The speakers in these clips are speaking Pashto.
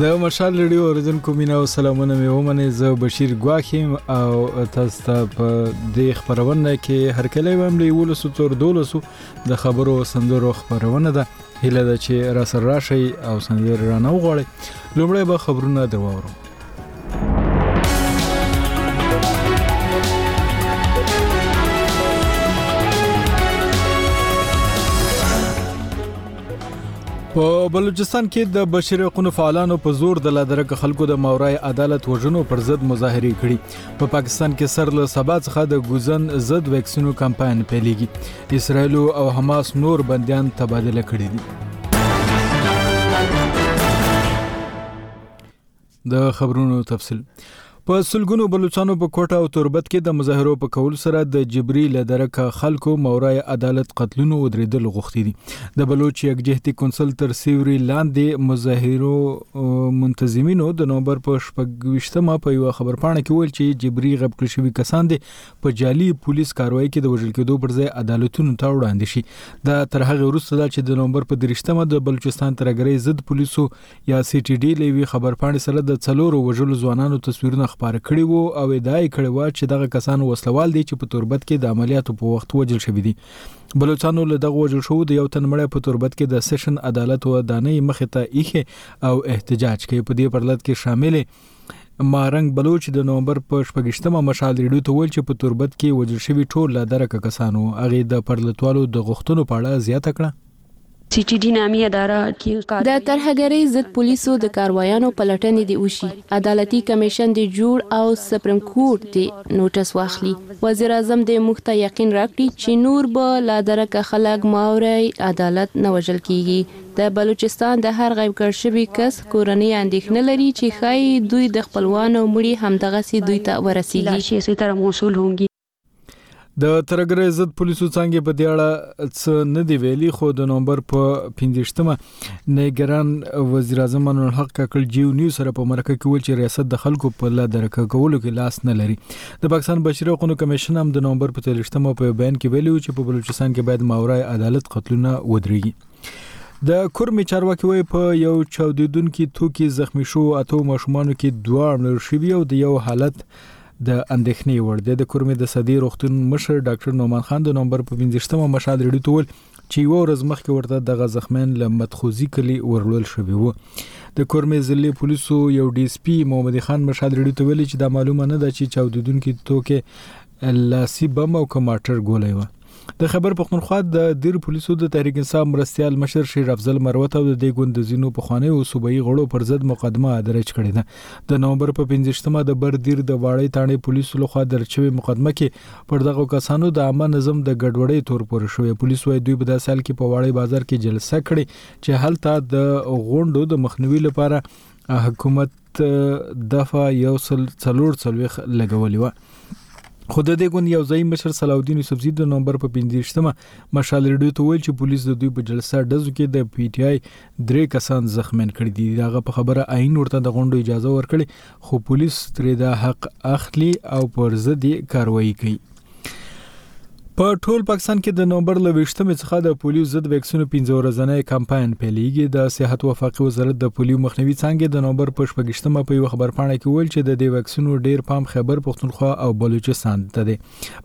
د مشال لړیو اوریدونکو مینا او سلامونه مې ومنه زه بشیر ګواخیم او تاسو ته په دې خبرونه کې هر کله ویم له ولسو تر دولسو د خبرو سندرو خبرونه ده هله ده چې را سره راشي او سندره رانه وغوړي لومړی به خبرونه درواورم په بلوچستان کې د بشري حقوقو فعالانو په زور د لادرک خلکو د مورای عدالت وژنو پر ضد مظاهره کړې په پاکستان کې سر له سبا څخه د ګوزن ضد ویکسینو کمپاین پیلېږي اسرائیل او حماس نور بندیان تبادله کړي دي د خبرونو تفصیل په سلګونو بلوچستانو په کوټه او تربت کې د مظاهرو په کول سره د جبري لدرکه خلکو مورای عدالت قتلونو ودرېدل غوښتي دي د بلوچ یکجهتي کونسل تر سیوري لاندې مظاهرو منتظمینو د نومبر په شپږویشتمه په یو خبرپاڼه کې ویل چې جبري غب کړی شوی کسان دي په جالي پولیس کاروای کې د وژل کېدو پر ځای عدالتونو ته وړاندې شي دا تر هغه وروسته چې د نومبر په درشتمه د بلوچستان ترګرۍ ضد پولیسو یا سي ټي ډي له یوې خبرپاڼې سره د څلورو وژلو ځوانانو تصویرونه خپاره کړي وو او ادعا یې کړې وه چې دغه کسان وسلوال دي چې په توربت کې د عملیاتو په وخت وژل شوي دي بلوچستان له دغه وژل شوو د یو تن مړی په توربت کې د سیشن عدالت و دانه مخې ته ایښې او احتجاج کوي په دې پرلت کې شامل مارنګ بلوچ د نومبر په شپږشتمه مشال ریډیو ته ویل چې په توربت کې وژل شوي ټول لا درکه کسانو هغه د پرلتوالو د غښتنو په اړه زیاته کړه سي ټي ډي نامي اداره کې کاروايي وشي. د ترهګرۍ ضد پولیسو د کاروایانو پلټنې دې وشي، عدالتي کمېشن دې جوړ او سپریم کورټ دې نوټس واخلي. وزیراعظم دې موږ ته یقین راکړي چې نور به لا درکه خلک ماورای عدالت نه وژل کېږي. د بلوچستان د هر غیب کړ شوي کس کورنۍ اندېښنه لري چې ښايي دوی د خپلوانو مړي همدغسې دوی ته ورسېږي. د ترګرې ضد پولیسو څنګه په دې اړه څه نه دی ویلي خو د نومبر په 15مه نګران وزیر اعظم انور الحق کاکل جیو نیو سره په مرکه کې ویل چې ریاست د خلکو په لا درک کولو کې لاس نه لري د پاکستان بشري حقوقو کمیشن هم د نومبر په 13مه په بیان کې ویلي چې په بلوچستان کې باید ماورای عدالت قتلونه ودرېږي د کورمې چارواکي وایي په یو چاودیدونکو توکي زخمی شو اته ماشومانو کې دوه مړ شوي او د یو حالت د اندېښنې وړ دی د کورمې د صدې روغتون مشر ډاکټر نومان خان د نومبر په 15مه مشال ریډیو ته ویل چې یو ورځ مخکې ورته دغه زخمین له مدخوزي کلی ورلول شوی وو د کورمې ضلع پولیسو یو ډي اس پي محمد خان مشال ریډیو ته ویل چې دا معلومه نه ده چې چاودیدونکو توکو لاسي بم او کماټر ګولې و د خبر پښتونخوا د دیر پولیسو د تحریک انصاف مرستيال مشر شیر افضل مروت او د دې ګوند د ځینو پخوانیو صوبایي غړو پر ضد مقدمه درج کړې ده د نومبر په 15مه د بر دیر د واړې تاڼې پولیسو لخوا درج شوې مقدمه کې پر دغه کسانو د عامه نظم د ګډوډۍ تور پورې شوې پولیس وايي دوی په داسې حال کې په واړې بازار کې جلسه کړې چې هلته د غونډو د مخنیوي لپاره حکومت دفعه یو سل څلور څلويخ لګولې و خو د دې ګوند یو ځای مشر صلاح الدین یوسفزی د نومبر په 15مه مشال ریډیو ته ویل چې پولیس د دوی په جلسه دزو کې د پی ټی آی درې کسان زخمین کړي دي داغه په خبره عین ورته د غونډو اجازه ورکړي خو پولیس ترې دا حق اخلي او پر ضد کاروایی کوي په ټول پاکستان کې د نومبر له ویشتمې څخه د پولیو ضد ویکسینو پنځه ورځنی کمپاین پیلېږي د صحت وفاقي وزارت د پولیو مخنیوي څانګې د نومبر په شپږشتمه په یو خبرپاڼه کې ویل چې د دې ویکسینو ډیر پام خیبر پښتونخوا او بلوچستان ته دی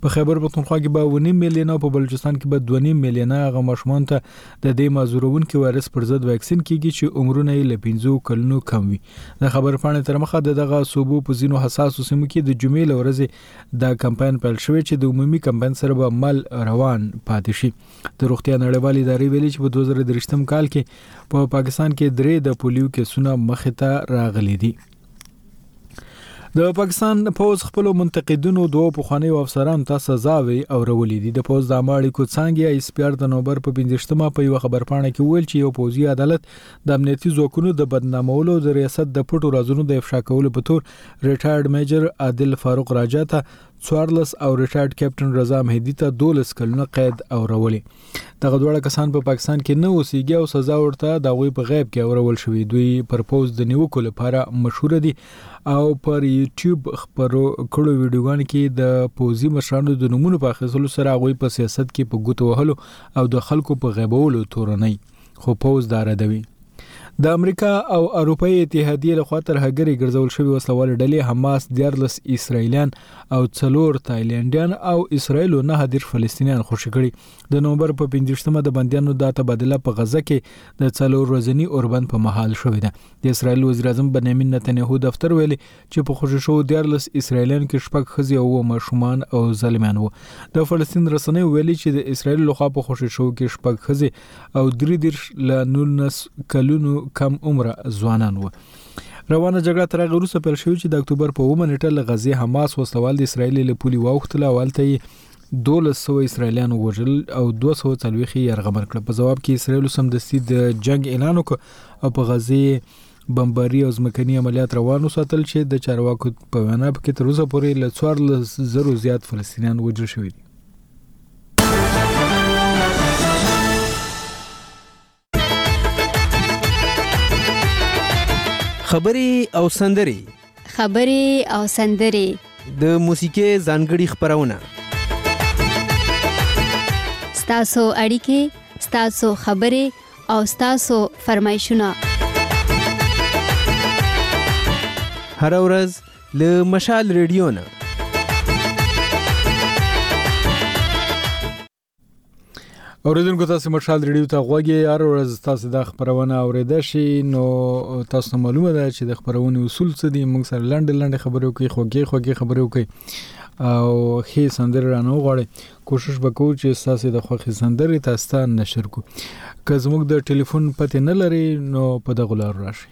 په خیبر پښتونخوا کې به ونی میلیونه او په بلوچستان کې به دونی میلیونه هغه ماشومان ته د دې مازورونکو وایرس پر ضد ویکسین کیږي چې عمرونه یې له 15 کلونو کم وي د خبرپاڼې تر مخه دغه صوبو په ځینو حساسو سیمو کې د جمعې لورځې دا کمپاین پیل شوی چې د عمومي کمپاین سره به مل روان پاتې شي د روغتیا نړیوالې ادارې ویلي چې په 2023 کال کې په پاکستان کې درې د پولیو کیسونه مخ ته راغلي دي د پاکستان پوز خپل منتقدونو دوه پخوانی افسران ته سزاوي او رولې دي د پوز د اماړي کو څنګه ایس پی آر د نوبر په 15مه په یو خبرپاڼه کې ویل چې یو پوزي عدالت د امنیتي ځواکونو د بدنامولو د ریاست د پټو رازونو د افشا کولو په تور ریټایرډ میجر عادل فاروق راجا ته څوارلس او ریټایرډ کیپټن رضا مهدی ته 12 کلونه قید او رولې دغه دوړه کسان په پا پاکستان کې نه اوسېږي او سزا ورته د غوي په غیب کې اورول شوې دوی پر پوز د نیوکو لپاره مشهور دي او پر یوټیوب خبرو کړو ویډیوګان کې د پوزي مشرانو د نمونه په اخیستلو سره غوي په سیاست کې په ګوتو وهلو او د خلکو په غیبولو تورنۍ خو پوز دا ردوي د امریکا او اروپאי اتحادیې لخوا تر هګري ګرځول شوی وسلوال ډلې حماس 14 اسرایلیان او څلور تایلندیان او اسرایل نه حاضر فلسطینیان خوشی کړي د نومبر په 15مه د بندیانو د تبادله په غزه کې د څلور ورځنی اوربند په محل شوې ده د اسرایل وزیر اعظم بنیامین نتنیاهو دفتر ویلي چې په خوشې شوو دیارلس اسرایلیانو کې شپږ ښځې او اووه ماشومان او زلمیان وو. د فلسطین رسنیو ویلي چې د اسراییلو لخوا په خوشې شوو کې شپږ ښځې او درې دېرش له نولس کلونو کم عمره ځوانان وو. روانه جګړه تر هغه وروسته پیل شوې چې د اکتوبر په اوومه نېټه له غزې حماس وسلوال د اسراییل له پولې واوښتل او هلته یې دولس سوه اسراییلیان ووژل او دوه سوه څلوېښت یې یرغمل کړل. په ځواب کې اسراییلو سمدستي د جنګ اعلان وکړ او په غزې بمباري او ځمکني عملیات روان وساتل چې د چارواکو په وینا پکې تر اوسه پورې له 14 زرو زیات فلسطینیان وژل شوي دي خبري او سندري خبرې او سندرې. د موسیقۍ ځانګړي خپرونه. ستاسو اړیکې، ستاسو خبرې او ستاسو فرمایشونه. هر ورځ له مشال ریډیو نه. اوریدونکو تاسو مشال ریډیو ته غوږی هر ورځ تاسو د خبرونه اوریدل شي نو تاسو معلومه ده چې د خبرونه اصول څه دي موږ سره لنډ لنډ خبرو کوي خوږی خوږی خبرو کوي او خې سندر رانو غواړي کوشش وکړو چې تاسو د خوخي سندر تاسو ته نشر کو که زموږ د ټلیفون پته نه لري نو په دغه لار راشي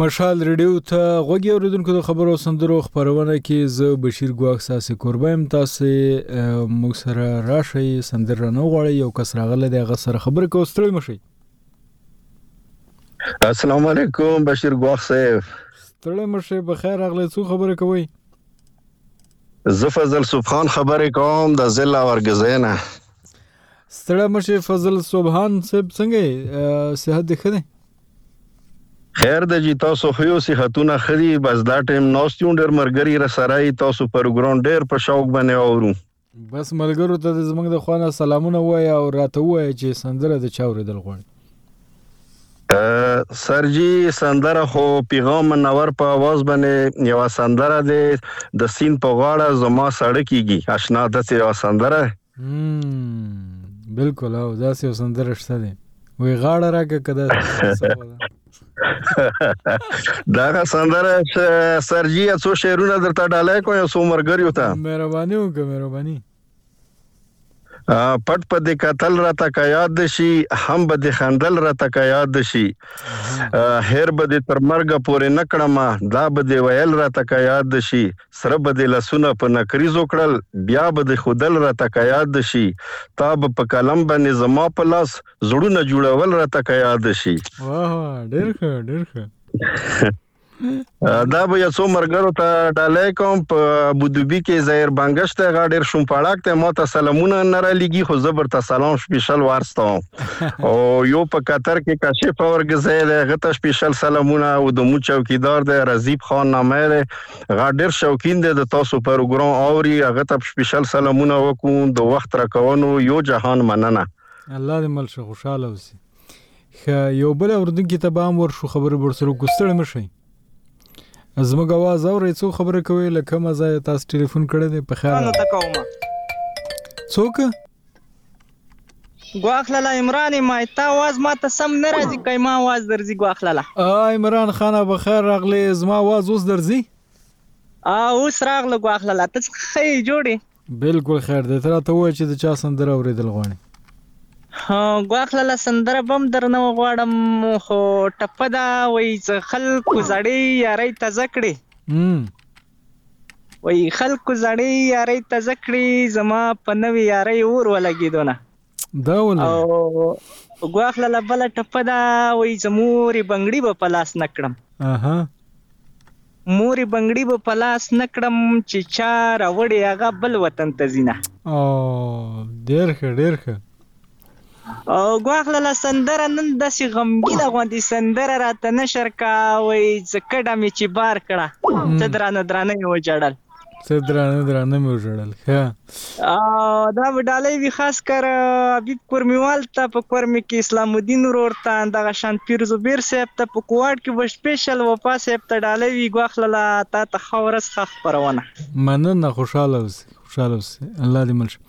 مشال ریډیو ته غوږی اوریدونکو د خبرو سندرو خبرونه کې زه بشیر ګواښ ساسې کوربه يم تاسو موږ سره راشئ سندر نه غواړي یو کس راغله د هغه سره خبرې کوو ستړي مشي السلام علیکم بشیر ګواښ صاحب ستړي مشي په خیر راغله څو خبرې کوي زه فضل سبحان خبرې کوم د ضلع ورګزینه ستړی مشه فضل سبحان صاحب څنګه صحت دې ښه دی خیر د جی تاسو خو یو صحتونه خدي بس دا ټیم نوست یو ډیر مرګري را سره تاسو پروګرام ډیر په شوق باندې اورو بس ملګرو ته زمنګ د خوانه سلامونه وای او راته وای چې سندره د چاورې دل غواړي سرجی سندره خو پیغام منور په आवाज باندې یو سندره ده د سین په غاړه زما سړکیږي آشنا د یو سندره بالکل او دا سه سندره شته دی وی غاړه راکه کدا دا سندره سرجی څو شعرونه درته ډالای کوم څو مرګر یو ته مهرباني وکړه مهرباني پټ په دې قتل را تک یاد شي هم به دې خندل را تک یاد شي هر به دې تر مرګ پورې نکړم دا به دې ویل را تک یاد شي سره به دې لاسونه په نکریز وکړل بیا به دې ښودل راته که یاد شي تا به په قلم باندې زما په لاس زړونه جوړول راته که یاد شي واه ډېر ښه ډېر ښه دا به یو څو مرګرو ته ډالې کوم په ابوظبي کې زهیر بنګش ته غا ډیر شوم پړاک ته ماته سلامونه نه را لګي خو زبر ته سلام سپیشل وارستم او یو په قطر کې کاشف اورګزې ده غته سپیشل سلامونه او د مو چوکیدار ده رزیب خان نامه ده غا ډیر شوقین دی د تاسو پروګرام اوري هغه ته سپیشل سلامونه وکوم د وخت راکونو یو جهان مننه الله دې مل شه خوشاله اوسې ښه یو بل اوردونکي ته به هم ورشو خبرې به ورسره وکړو ستړي مه شئ زموږ اواز اورئ څو خبرې کوئ له کومه ځایه تاسو ټلیفون کړی دی په خیال څوک ګواښ لالا عمران مای تا واز ما ته سم نه راځي کای ما واز درځي ګواښ لالا عمران خان به خیر راغلی زما واز اوس درځي ا اوس راغله ګواښ لالا ته خې جوړي بالکل خیر دی تر ته وای چې د چا سندره اوریدل غواړي ها ګواښ لالا سندره بم درنه غواړم خو ټپه دا وای چې خلکو زړې یاري تازه کړي وایي خلکو زړې یارۍ تازه کړې زما په نوې یارۍ اور ولګېدو نه دا ولې او ګواخله له بله ټپه ده وایي زه مورې بنګړي به په لاس نه کړم اها مورې بنګړي به په لاس نه کړم چې چا راوړې هغه بل وطن ته ځینه او ډېر ښه ډېر ښه او ګواښ لالا سندره نن داسې غمګینه غوندې سندره راته نشر کا وایي څه کډه مې چې بار کړه څه درانه درانه مې وژړل څه درانه درانه مې وژړل ښه دا به ډالۍ وي خاص کر حبیب کورمیوال ته په کورمې کې اسلام الدین ورور ته دغه شان پیر زبیر صاحب ته په کوواډ کې به سپیشل وفا صاحب ته ډالۍ وي ګواښ لالا تا ته ښه ورځ ښه خپرونه مننه خوشحاله اوسې خوشحاله اوسې الله دې مل شه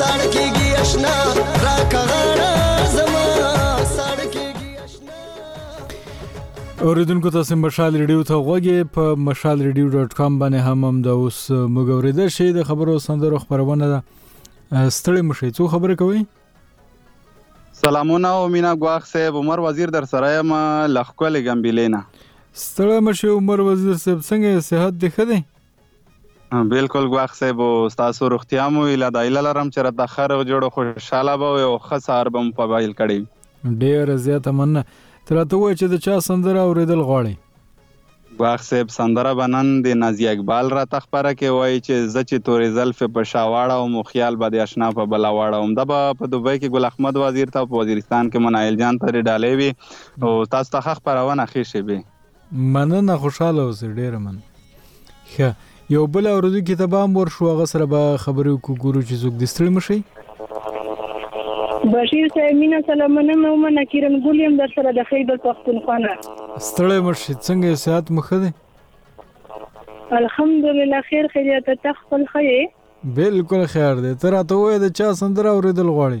ساړه کېږي اشنا راکه غاړه زما ساړه کېږي اشنا اوریدونکو تاسو مشال ریډیو ته غوږی په mashalradio.com باندې هم هم د اوس موږ اوریدل شي د خبرو سندرو خبرونه ده ستړي مشي څو خبره کوي سلامونه او مینا غواخ صاحب عمر وزیر در سره یم لخکل ګمبیلینا ستړي مشي عمر وزیر صاحب څنګه صحت دی خده بلکل ګواښ صاحب ستاسو روغتیا مو هیله ده هیله لرم چې راته ښه روغ جوړ خوشحاله به وئ او ښه سهار به مو په پیل کړی وي ډیره زیاته مننه ته راته ووایه چې د چا سندره اوریدل غواړئ ګواښ صاحب سندره به نن د نازي اقبال راته خپره کې وایي چې زه چې تورې زلفې په شا واړوم او خیال به د اشنا په بلا واړوم دا به په دوبۍ کې ګل احمد وزیر ته او په وزیرستان کې منایل جان ته ډالۍ وي او تاسو ته ښه خپرونه ښې شېبې مننه خوشاله اوسې ډیره مننه ښه یو بل اوردو کې ته بام ور شو هغه سره به خبرې وکړو ګورو چې څوک د ستړي مشي بشیر صاحب مینا سلامونه مې ومنه کیرن ګولیم در سره د خیبر پښتونخوا نه ستړی مشي څنګه صحت مخه دی الحمدلله خیر خیریت ته خپل خې بالکل خیر دی تر ته وې د چا سندره اوریدل غواړي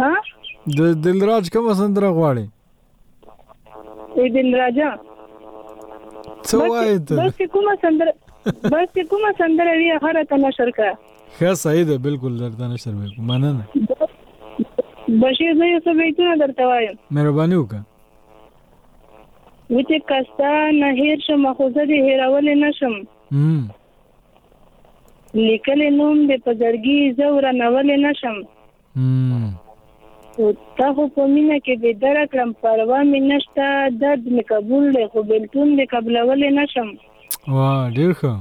ها د دلراج کوم سندره غواړي ای دلراجا څه وایې ته بس کومه سندره بس کومه سندره وی هغه ته نشر کا ښه صحیح ده بالکل درته نشر وکړم مننه بشیر زه یو څه بیتونه درته وایم مهرباني وکړه وچې کستا نه هیر شم خو زه دې هیرول نه شم لیکلی نوم دې په زړګي زه ورنولی نه شم خو تا خو په مینه کې بې دره کړم پروا مې نشته درد مې قبول دی خو بېلتون دې قبلولی نه شم وا ډېر ښه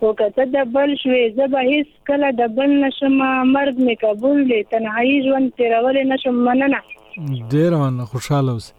خو که ته د بل شوې زه به هېڅ کله د بل نه شم مرګ مې قبول دی تنهایي ژوند تېرولی نه شم مننه ډېره مننه خوشحاله اوسې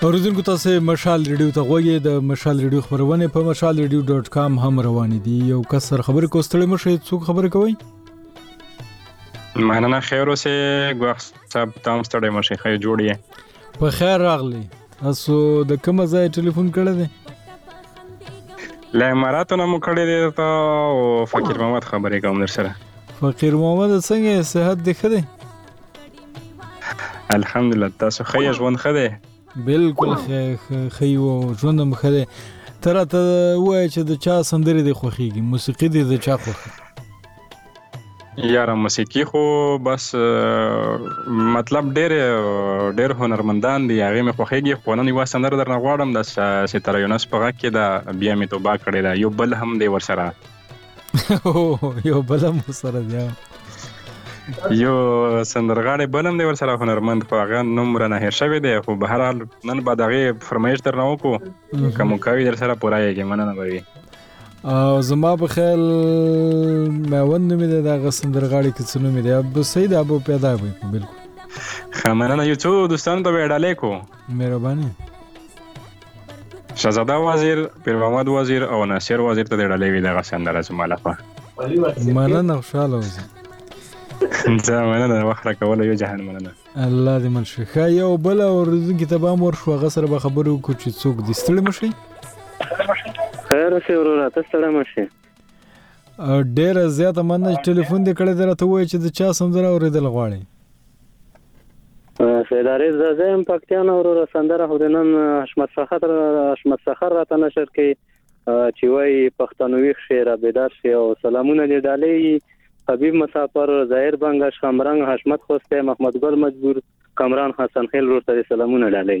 اوریدونکو تاسو مشال ریډیو ته غوږی د مشال ریډیو خبرونه په mashalradio.com هم روان دي یو کس سره خبرې کوستړې مشه څوک خبرې کوي مننه خیر اوسه ګوښ صاحب تام ستړې مشه خیر جوړی په خیر راغلی اسو د کوم ځای ټلیفون کړی دی له اماراتو نه مو کړی دی ته او فقیر محمد خبرې کوم در سره فقیر محمد څنګه صحت دی خده الحمدلله تاسو خیر ژوند خده بالکل خیو ژوندم خده تر ته وای چې د چا سندره دی خوخیږي موسیقي دی د چا خوخه یاره موسیقي خو بس مطلب ډېر ډېر هنرمندان دي هغه مې خوخیږي خو نن یو سندره درنه غواړم د ستاره یونس په غږ کې دا بیا مې توبه کړې دا یو بل هم دی ورسره یو بلم سره دی یو سندرغاړی بلم دی ورسره هنرمند خو هغه نوم را نه هیر شوی دی خو به هر حال نن به د هغې فرمایش درنه وکړو که مو کوي در سره پوره یې مننه به وي او زما په خیال میوند نومې دی د هغه سندرغاړي که څه نومې دی به صحیح ده به پیدا وي بلکل ښه مننه یو څو دوستانو ته به یې ډالۍ کړو مهرباني شهزاده وزیر پیر محمد وزیر او ناصر وزیر ته د ډلې وی دغه سندره زما لخوا مننه خوشاله اوسئ دا مننه وخت راکوله یو جهان مننه الله دې من شي ښه یو بل اورېدونکي ته به هم ورشو هغه سره به خبرې وکړو چې څوک دي ستړي مه شئ خیر اوسې وروره ته ستړی مه شې ډېره زیاته مننه چې ټلیفون دې کړی دی راته ووایه چې د چا سندره اورېدل غواړې سید عارف زه زه هم پکتیا نه وروره سندره خو د نن حشمت سخر حشمت سخر راته نشر کوي چې وایي پښتنو ویښ شي را بیدار شي او سلامونه دې ډالۍ حبیب مسافر ظاهر بنګش خمرنګ حشمت خوستی محمد ګل مجبور کمران حسن خیل ورته سلامونه ډالۍ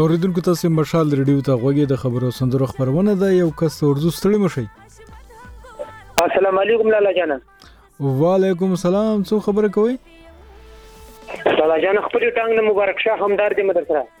اوریدونکو تاسو مشال ریډیو ته غوږی د خبرو سندرو خبرونه ده یو کس اردو ستړي مشي السلام علیکم لالا جان وعلیکم السلام څو خبر کوي لالا جان خپل ټنګ نه مبارک شه همدار دې مدرسه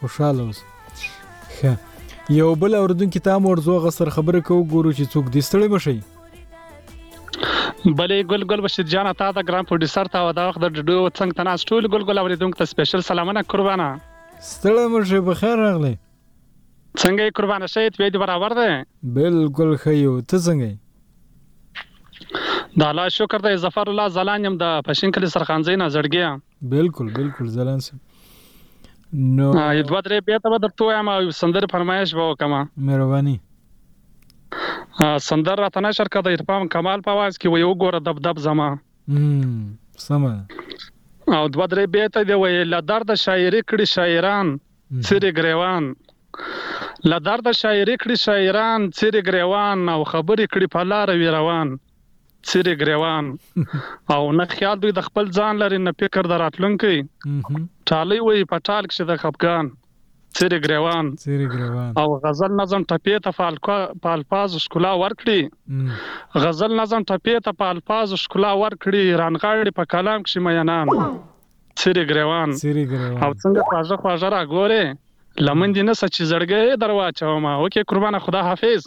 خوشاله اوس ښه یو بل اوردونکو ته مور زو غسر خبره کو ګورو چې څوک دې ستړي مشي بلې ګل ګل بشیر جان تا د ګرام پروډوسر ته او دا وخت د ډډو څنګه تناس ټول ګل ګل اوریدونکو ته سپیشل سلامونه قربانه ستړی مو شي په خیر راغلی څنګه یې قربانه شئ طبیعت برابر دی بالکل ښه یو ته څنګه د الله شکر دی ظفر الله ځلان یم د پښین کلي سرخانځی نه زړګیه بالکل بالکل زلان صاحب نو یو دوه درې بیا ته درته وایم او سندر فرمایش به وکم مهرباني سندر راته نشر کړه د عرفان کمال په आवाज کې وي وګوره دب دب زما سمه او دوه درې بیا ته دی وي لا درد شاعري کړي شاعران سری ګریوان لا درد شاعري کړي شاعران سری ګریوان او خبرې کړي په لار وی روان څیرې ګریوان او نه خیال دوی د خپل ځان لري نه فکر د راتلونکي ټالۍ وي په ټال کې د خپګان څیرې ګریوان څیرې ګریوان او غزل نظم ټپې ته فالکو په الفاظ شکلا ورکړي غزل نظم ټپې ته په الفاظ شکلا ورکړي رانغاړي په کلام کې مینان څیرې ګریوان څیرې ګریوان او څنګه خواږه خواږه راګوره لمن دې نه سچې زړګې درواچوم اوکه قربانه خدا حافظ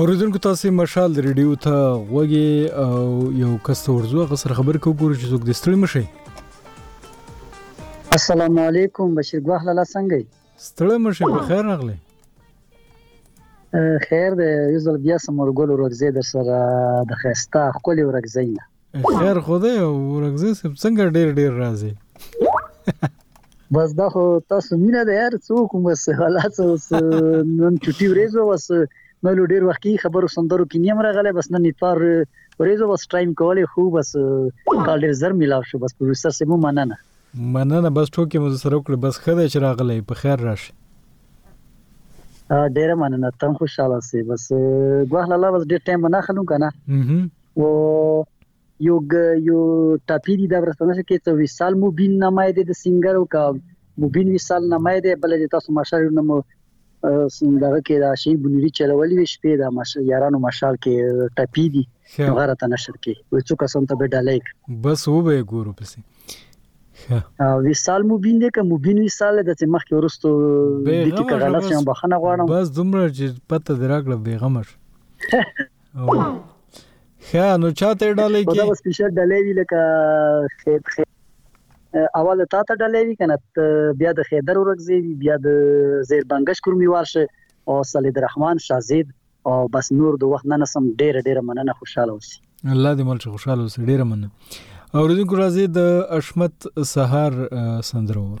اوریدونکو تاسو مشال ریډیو ته غوږی او یو کس ورزو غسر خبر کو ګورو چې څوک د ستړي مشي السلام علیکم بشیر ګواه لاله څنګه ستړي مشي په خیر راغلی خیر دی یو ځل بیا سمورګل ورغزه در سره د خسته خپل ورغزینه خیر خو دی ورکزی صاحب څنګه ډیر ډیر راځي بس دا خو تاسو مینه ده یار څوک هم بس حالا څه نن چټي ورځ و بس نو له ډیر وخت خبرو سندرو کې نیم راغله بس نن اتوار ورځ بس ټایم کولې خو بس کال ډیر زر ملاو شو بس پروډوسر سمو مننه مننه بس ټوکې مو سره وکړه بس خدای چې راغلی په خیر راشي ډیره مننه تم خوشاله سي بس ګواه لالا بس ډیر ټایم نه خلم کنه و یو ګ یو ټاپی دی دا ورسته نشه کې څو وسال مبین نامه دی د سنگر او کا مبین وسال نامه دی بل د تاسو مشر نوم دغه کې دا شی بنیری چلولې وی شپې دا مش یارانو مشال کې ټپی دي غره ته نشر کې و څو کسان ته به ډالیک بس و به ګورو پسې وصال مبین دی که مبین وصال د چې مخکې ورستو د کې غلط یم بخنه غواړم بس دومره چې پته دراغله بیغمر ښه نو چاته ډالې کې دا سپیشل ډالې وی لکه خیر خیر اول تا ته ډالې وی کنه بیا د خیدر ورکزی بیا د زیر بنگش کورمی ورشه او صلید الرحمن شازید او بس نور د وخت نه نسم ډیر ډیر مننه خوشاله اوسې الله دې مل خوشاله اوسې ډیر مننه اوریدونکو راځي د اشمت سهار سندرور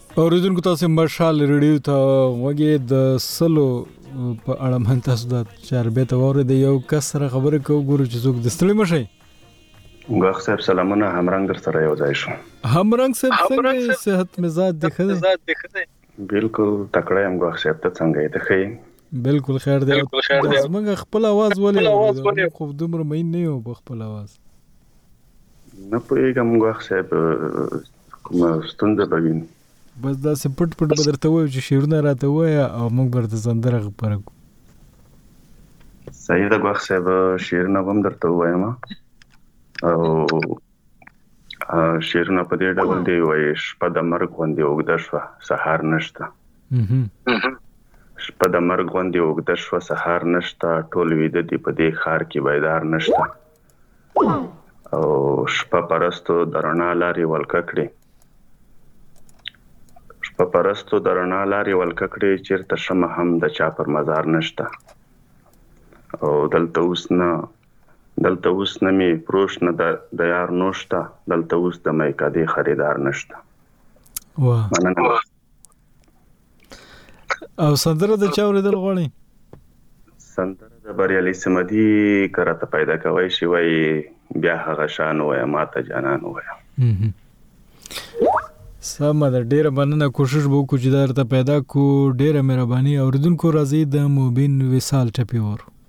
اوریدونکو تاسو مشال ریډیو ته وګورئ د سلو په اړه من تاسو د چاربې ته وره د یو کس سره خبرې کو ګورو چې څوک د ستړي مشه غاخ صاحب سلامونه همرنګ در سره یو ځای شو همرنګ صاحب څنګه صحت مزاج دی خزه بالکل تکړه یم غاخ صاحب ته څنګه یې ته خې بالکل خیر دی زمونږ خپل आवाज ولې خو دومره مې نه یو په خپل आवाज نه پوهیږم غاخ صاحب کومه ستونزه به ویني بس دا سه پټ پټ به درته وایو چې شعرونه راته وایه او موږ به درته سندره خبره کوو صحیح ده ګواښ صاحب شعرونه به هم درته ووایم او شعرونه په دې ډول دی وایي شپه د مرګ غوندې اوږده شوه سهار نشته شپه د مرګ غوندې اوږده شوه سهار نشته ټول ویده دي په دې ښار کې بیدار نشته او شپه پرستو د رڼا لارې ولکه کړې. شپه پرستو د رڼا لارې ولکه کړې چیرته شمه هم د چا پر مزار نشته او دلته اوس نه دلته اوس نه می پروش نه د د یار نوشته دلته اوس د میکدې خریدار نشته واه مننه او سندره د چا اوریدل غواړي سندره د بریالي سمدي کړه ته پیدا کوي شي وای بیا هغه شان وای ماته جانان وای سم ده ډیره مننه کوشش به وکړو چې درته پیدا کو ډیره مهرباني اوریدونکو راځي د مبین وصال ټپیور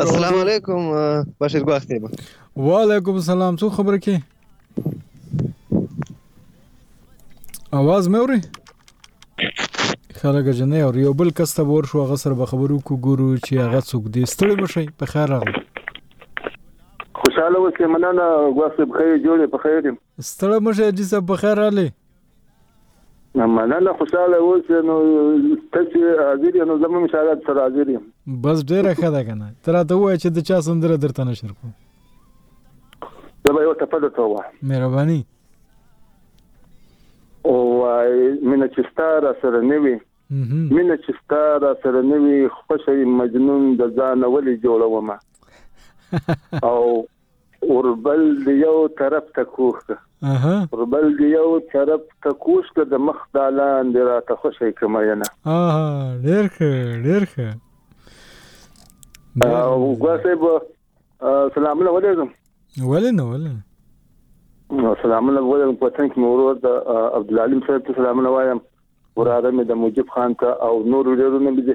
السلام علیکم بشیر باغ صاحب وعلیکم السلام څو خبر کې اواز مې اوري خلک جنې او یو بل کس ته ور شو هغه سره به خبرو کو ګورو چې هغه څوک دی ستړي مشي په خیر راغلی خوشاله اوسې مننه غواړم خیر جوړې په خیر یم ستړي مشي چې سب په خیر راغلی مننه خوشاله اوسې نو ته چې حاضر یې نو زه هم انشاءالله درسره حاضر یم بس ډېره ښه ده که نه ته راته ووایه چې د چا سندره درته نشر کړو زه به یوه ټپه درته ووایم مهرباني ووایي مینه چې ستا را سره نه وي مینه چې ستا را سره نه وي خوښه یې مجنون د ځانه ولې جوړومه او اوربل دی یو طرف ته کوښ که اها اوربل دی یو طرف ته کوښ که د مخ دالان دی راته خوشی که مینه اها ډیر ښه ډیر ښه او ګوا صاحب سلامونه ولېږم ولې نه ولې نه سلامونه ولېږم په تن کې مې ورور د عبدالعلیم صاحب ته سلامونه وایم وراره مې د مجیب خان ته او نور ورورونه مې دي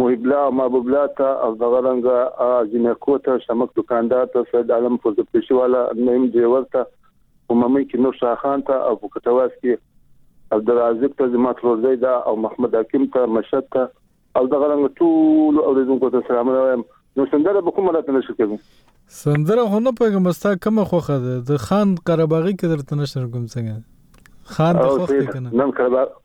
محب الله او محبوب الله ته او دغه رنګه جنکو ته شمک دکاندار ته سید عالم فوزه پیشي والا نیم ډریور ته په ممي کې نور شاخان ته او په کټواس کې او درازق ته زما ترور زیدا او محمد حکیم ته مشهد ته او دغه رنګ ټول اوریدونکو ته سلام وایم نو سندره به کومه راته نشو کوي سندره خو نه پېږم ستا کومه خوخه ده د خان قرباغي کې درته نشر کوم څنګه خان ته خوخه کنه نن قرباغي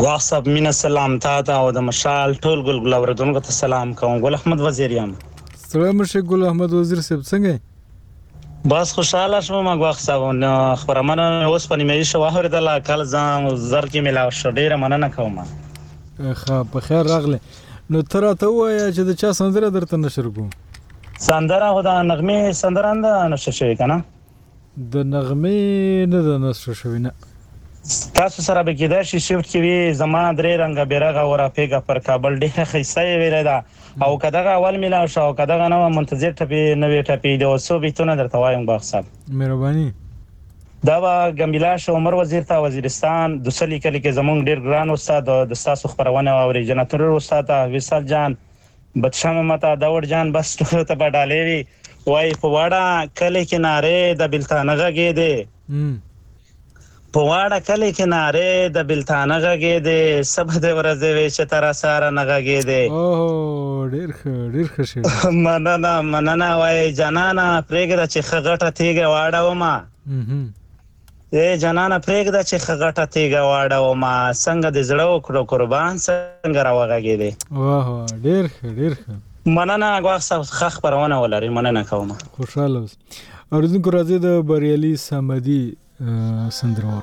ګواښ صاحب مینه سلام تا ته او د مشال ټول ګل ګل اوردونکو ته سلام کوم ګل احمد وزیر یم ستړی مشه ګل احمد وزیر صاحب څنګه بس خوشاله شوم ما ګواښ صاحب نو خبرمنه اوس په نیمه شو واوریدل کال ځان زر کې ملاو شو ډیره مننه کوم ښه په خیر راغله نو ته راته ووایه چې د چا سندره درته نشر کوم سندره خو د نغمې سندره نه نشر شوې که نه د نغمې نه ده نسټ شوې نه. ستاسو سره به کیدای شي شیفټ کې وي زما درې رنګه بیرغه او راپیږه پر کابل ډیره خیسته یې ویلی ده او که دغه اول میلاو شو او که دغه نه وه منتظر ټپې نه وې ټپې د او څو بیتونه درته وایم ګواښ صاحب. مهرباني. دا به ګمبیلا شو عمر وزیر ته وزیرستان دوسه لیکلي کې زمونږ ډیر ګران استاد د ستاسو خپرونه واوري جنتالرور استاد ته وصال جان بدشمه متا دور جان بس ټول ته په ډالې وي وای په واړه کلی کې ناره د بلتانه غږې دی په واړه کلی کې ناره د بلتانه غږې دی سبه د ورځې وي چې تر سره نه غږې دی او ډیر ښه ډیر ښه شي مننه مننه وای جانانا پرېګره چې خغټه تیګه واړه ومه ای جانانه پرېږده چې ښه غټه تېږه واړومه څنګه دې زړه وکړو قربان څنګه راوغږېدې واه واه ډېر ښه ډېر ښه مننه ګواښ صاحب ښه خپرونه ولري مننه کوم خوشاله اوس اورېدونکو راځي د بریالي صمدي سندرور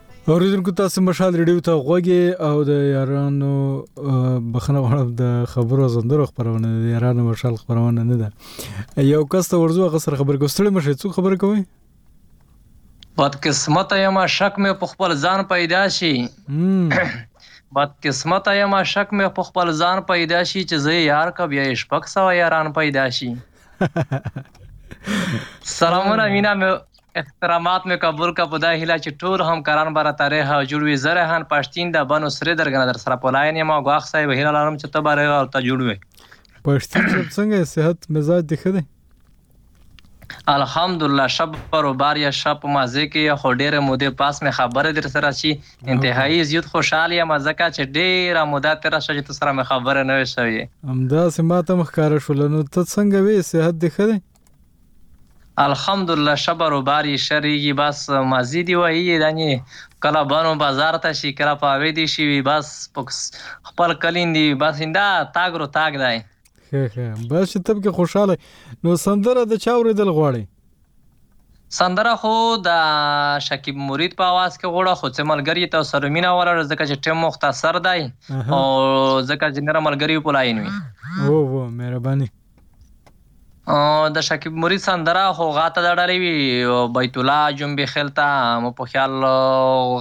اوریدونکو تاسو مشال ریډیو ته غوږی او د یارانو بخنه غواړم د خبرو زندرو خبرونه د یارانو مشال خبرونه نه ده یو کس ته ورزو هغه سره خبر کوستړي مشه څو خبر کوي بد قسمت یم شک مې په خپل ځان پیدا شي بد قسمت یم شک مې په خپل ځان پیدا شي چې زه یار کب یا شپک سو یاران پیدا شي سلامونه مینا مې اخترامات مې قبول کړه په دا هیله چې ټول همکاران به راته ریح او جوړ وي زه ریحان پښتین د بنو سرې درګه نه درسره په لاین یم او ګواښ صاحب هیله لرم چې ته به ریح او ته جوړ وي پښتین صاحب څنګه صحت مزاج دې ښه دی الحمدلله شب پر بار یا شب په مازه کې خو ډیره مودې پاس مې خبره در سره شي انتهایی زیات خوشحال یم ځکه چې ډیره موده تر شوه چې تاسو سره مې خبره نه وي شوې همداسې ما ته مخکاره شول نو ته څنګه وې صحت دې ښه دی الخمدالله شه بروبار یی شه ریږی بس مزی دی وهی یی دنی کله بنو بازار ته شی کله په اوی دی شی وی بس په خپل کلین دی وی بس ایندا تاګ رو تاګ دی. ښه ښه بس چې ته پکې خوشحاله یې. نو سندره د چا اورېدل غواړې؟ سندره خو د شکیب مرید په اواز کې غوړه خو څه ملګری ته سره مینه ولر ځکه چې ټیم مختصر دی او ځکه چې نر ملګری په لاین وي او و مهرباني د شکیب مرید سندره خو غاته د ډلې وي بیت الله جنبی خلتا مو په خیال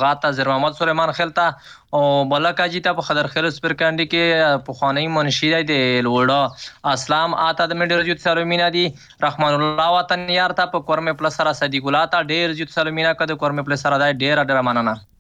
غاته زیر محمد سلیمان خلتا او بلک اجی ته په خدر خیل سپر کانډي کې په خوانی منشي دی د لوړو اسلام آتا د مډیر جوت سلومینا دی رحمان الله وطن یار ته په کورمه پل سره صدیق الله ته ډیر جوت سلومینا کده کورمه پل سره دی ډیر ډیر مننه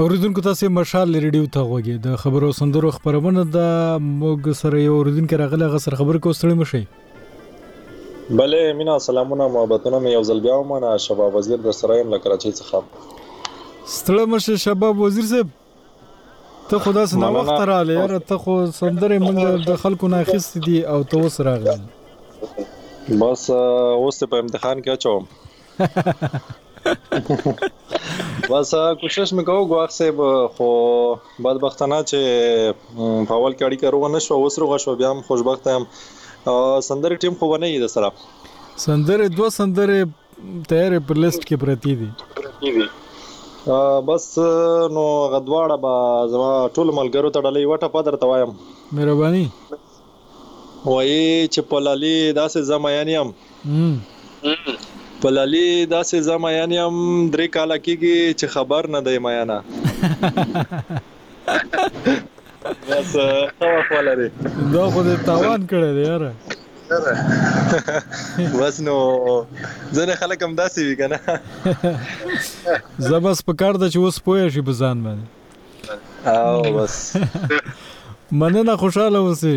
اوریدونکو تاسو مشال ریډیو ته غوږی د خبرو سندرو خبرونه د موګ سره یو اوریدونکو راغله غسر خبر کو ستړي مشي بله مینا سلامونه محبتونه مې یو ځل بیا ومنه شباب وزیر در سره یم له کراچۍ څخه ستړي مشه شباب وزیر صاحب ته خو داسې نا وخت رااله یاره ته خو سندرې مونږ د خلکو نه اخیستې دي او ته اوس راغلی بس اوس په امتحان کې اچوم بس کوشش مې کوو غواخ صاحب خو بدبختانه چې په اول کې اړیکه روغه نشو اوس روغه شو بیا هم خوشبخت یم سندرې ټیم خو ونه یې د سره سندرې دوه سندرې تیارې په لیست کې پرتی دي بس نو غدواړه به زما ټول ملګرو ته ډلې وټه په درته وایم مهرباني وایي چې په لالي داسې زما یعنی هم په لالي داسې زما یعنی هم درې کاله کېږي چې خبر نه دی میانه بس خوا خوا لري دا خو دې تاوان کړی دی یاره بس نو ځنه خلک هم داسې وي کنه زه بس په کار د چې اوس پوه شي په ځان باندې او بس مننه خوشاله اوسې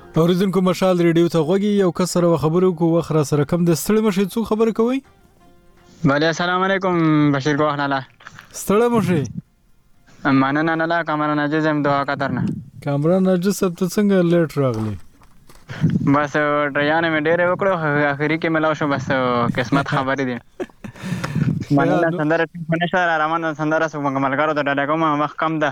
اوریدونکو مشال ریډیو ته غوږی یو کس سره خبرو کو وخت را سره کم د ستړي مشه څو خبر کوي بله السلام علیکم بشیر ګوخ لالا ستړی مو شي مننه نه لا کامران عاجز هم دوه قطر نه کامران عاجز صاحب ته څنګه لیټ راغلی بس ډریانه مې ډېرې وکړو اخري کې ملاو شو بس قسمت خبرې دي مننه سندره ټینګ نه شو را روان سندره سو مګملګرو ته ډډه کوم وخت کم ده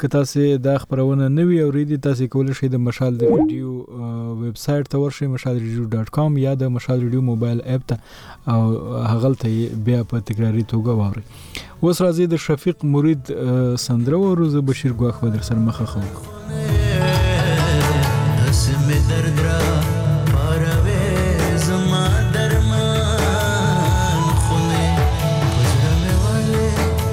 که تاسو دا خبرونه نه وی اوریدي تاسو کولی شئ د مشال د ویډیو ویب سایټ ته ورشئ mashalradio.com یا د مشال ریډیو موبایل اپ ته او هغه ته بیا په تکراری توګه واورئ اوس راځي د شفیق مرید سندره ورو زه بشیر ګواخ به در سره مخه خو